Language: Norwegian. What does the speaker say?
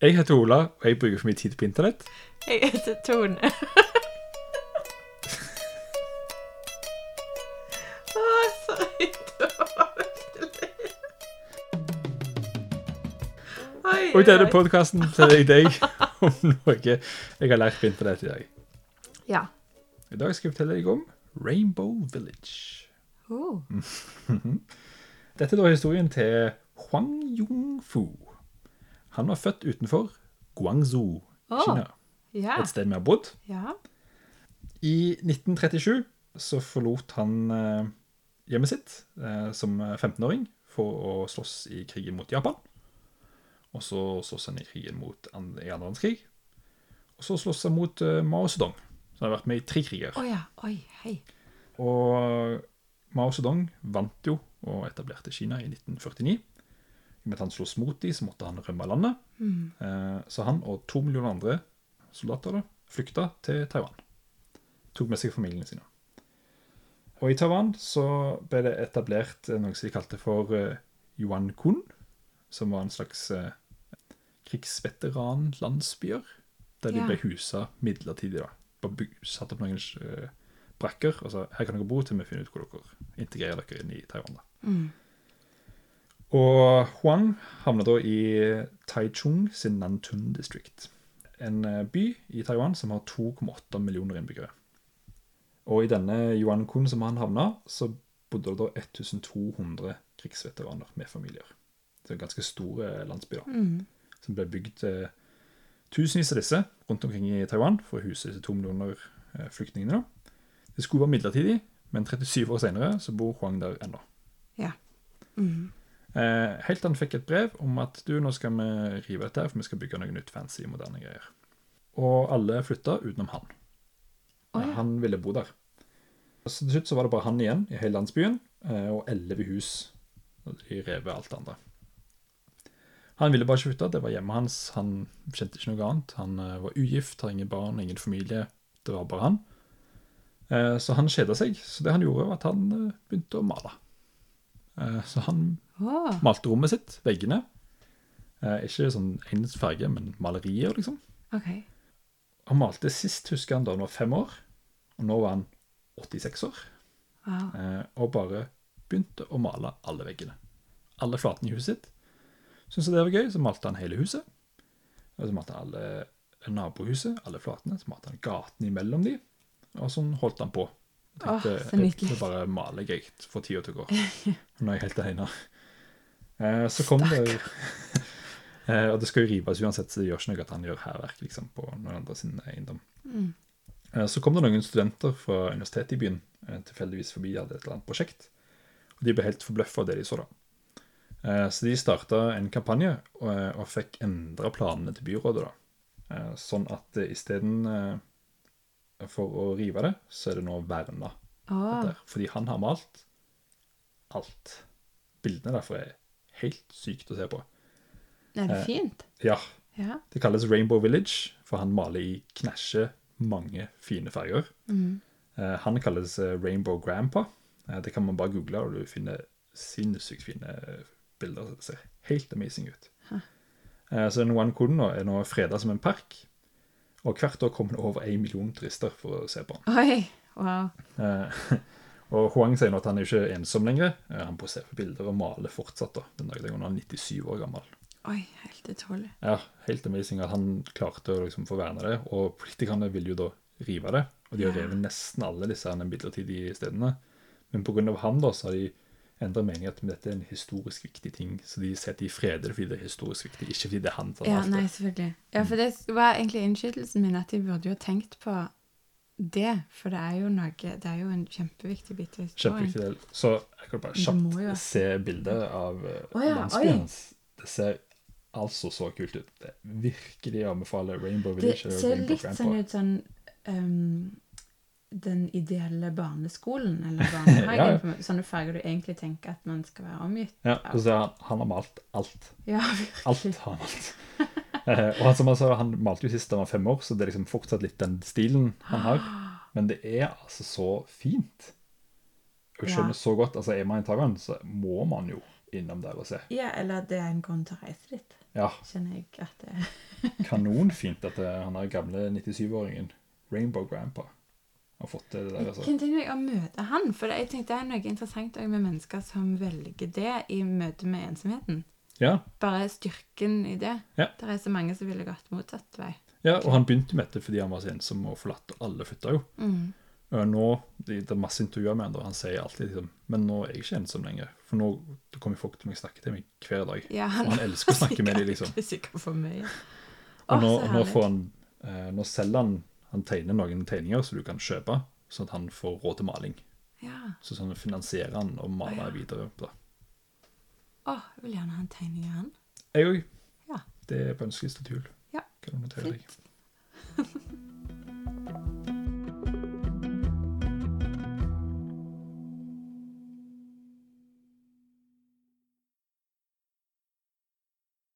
Jeg heter Ola, og jeg bruker for mye tid på internett. Jeg heter Tone. Å, sorry. Det var virkelig Oi, Og denne oi. podkasten til deg om noe jeg har lært på internett i dag. Ja. I dag skal jeg fortelle deg om Rainbow Village. Oh. Dette er da historien til Huang Yongfu. Han var født utenfor Guangzhou, oh, Kina. Yeah. Et sted vi har bodd. Yeah. I 1937 så forlot han eh, hjemmet sitt eh, som 15-åring for å slåss i krigen mot Japan. Og så slåss han i krigen mot andre, i andre verdenskrig. Og så slåss han mot eh, Mao Zedong, som har vært med i tre kriger. Oh, ja. Oi, hei. Og Mao Zedong vant jo og etablerte Kina i 1949. Med at han sloss mot dem, så måtte han rømme landet. Eh, Så han og to millioner andre soldater da, flykta til Taiwan. Tok med seg familiene sine. Og i Taiwan så ble det etablert eh, noe som de kalte for eh, Yuan Kun, som var en slags krigsveteranlandsbyer, der de Ja. ble husa midlertidig. da. Bare satt opp noen brakker, og så her kan dere bo til vi finner ut hvor dere integrerer dere inn i Taiwan. da. Mm. Og Huang havner da i Taichung sin Nantun district. En eh, by i Taiwan som har 2,8 millioner innbyggere. Og i denne Yuan Kun som han havna, så bodde det da 1200 krigsveteraner med familier. Det er en ganske stor eh, landsby da. Mm. Som ble bygd eh, tusenvis av disse rundt omkring i Taiwan for å huse disse to millioner flyktningene. da. Det skulle være midlertidig, men 37 år senere så bor Huang der ennå. Ja. Mm. Eh, helt til han fikk et brev om at du, nå skal vi rive dette her, for vi skal bygge noe nytt fancy, moderne greier. Og alle flytta utenom han. Oh, ja. Han ville bo der. Så til slutt så var det bare han igjen i hele landsbyen, eh, og elleve hus. De rev alt det andre. Han ville bare ikke flytte, det var hjemmet hans. Han kjente ikke noe annet. Han eh, var ugift, har ingen barn, ingen familie. Det var bare han. Eh, så han kjeda seg. Så det han gjorde, var at han begynte å male. Eh, så han oh. malte rommet sitt, veggene. Eh, ikke sånn ens farge, men malerier, liksom. Okay. Han malte sist, husker han, da han var fem år. Og nå var han 86 år. Wow. Eh, og bare begynte å male alle veggene. Alle flatene i huset sitt. Syntes det var gøy, så malte han hele huset. Og så malte han alle nabohuset, alle flatene. Så malte han gaten imellom de. Og sånn holdt han på. Jeg Åh, tenkte, så nydelig. jeg bare maler jeg for tida til å gå. Nå er jeg helt aleine. Eh, så kom det eh, Og det skal jo rives uansett, så det gjør ikke noe at han gjør hærverk liksom, på noen andre sin eiendom. Mm. Eh, Så kom det noen studenter fra universitetet i byen eh, tilfeldigvis forbi hadde et eller annet prosjekt. Og de ble helt forbløffa av det de så da. Eh, Så de starta en kampanje og, og fikk endra planene til byrådet. da. Eh, Sånn at eh, isteden eh, for å rive det, så er det nå verna. Ah. Fordi han har malt alt. Bildene derfor er helt sykt å se på. Er det Eh. fint? Ja, Ja. det kalles Rainbow Village, for han maler i knæsje mange fine farger. Mm. Eh, han kalles eh, Rainbow Grandpa. Eh, det kan man bare google, og du finner sinnssykt fine eh, bilder. Det ser helt amazing ut. Eh, så den One Koden nå er nå freda som en park. Og hvert år kommer det over én million turister for å se på den. Oi. Wow. Eh, og Huang sier nå at han er ikke ensom lenger. Eh, han poserer for bilder og maler fortsatt. da, den dag han er 97 år gammel. Oi, helt utrolig. Ja, Helt amazing at han klarte å liksom få verna det. Og politikerne vil jo da rive det. Og de har revet nesten alle disse midlertidige stedene. Men pga. han da, så har de endra mening at dette er en historisk viktig ting. Så de setter i de freder fordi det er historisk viktig, ikke fordi det er han Ja, nei, selvfølgelig. Ja, for det var egentlig innskytelsen min at de burde jo tenkt på det, for det er jo noe Det er jo en kjempeviktig bit av historien. Kjempeviktig del. Så jeg kan bare Det jo- kjapt se bilder av oh, ja, landsbyen hans. Det ser altså så kult ut. Det er virkelig å anbefale Rainbow Village eller ser Rainbow litt Grandpa. sånn ut sånn ehm, Den ideelle barneskolen, eller barnehagen. Ja, ja. Sånne farger du egentlig tenker at man skal være omgitt Ja, og så han, han har malt alt. Ja, virkelig. Alt har han malt. Eh, og han, som han sa, han malte jo sist da han var fem år, så det er liksom fortsatt litt den stilen han har. Men det er altså så fint. Jeg skjønner så godt, altså Er man i Taiwan, så må man jo innom der og se. Ja, eller det er en grunn til å reise dit, Ja, kjenner jeg at det er. kanonfint at han er gamle 97-åringen, Rainbow Grandpa, har fått til det der. Altså. kunne tenke meg å møte han, for jeg tenkte det er noe interessant med mennesker som velger det i møte med ensomheten. Ja, Bare styrken i det. Ja. Det er så mange som ville gått motsatt vei. ja, og han begynte med dette fordi han var så ensom og forlatt, og alle flytta jo. Mm. Og nå, det det er masse intervjuer med han, og han sier alltid liksom, men nå er jeg ikke ensom lenger, for nå kommer folk til meg å snakke til meg hver dag. Ja, Og han elsker å snakke med dem, liksom. Det er sikkert for mye. Og Åh, nå, Og nå, får han, eh, nå selger han, han tegner noen tegninger som du kan kjøpe, sånn at han får råd til maling. Ja. Så sånn finansierer han og maler Å, ja. videre. Da. Å, jeg vil gjerne ha en tegning av han. Jeg òg. Ja. Det er på ønskeliste til jul. Ja, Kan du notere deg. Fint.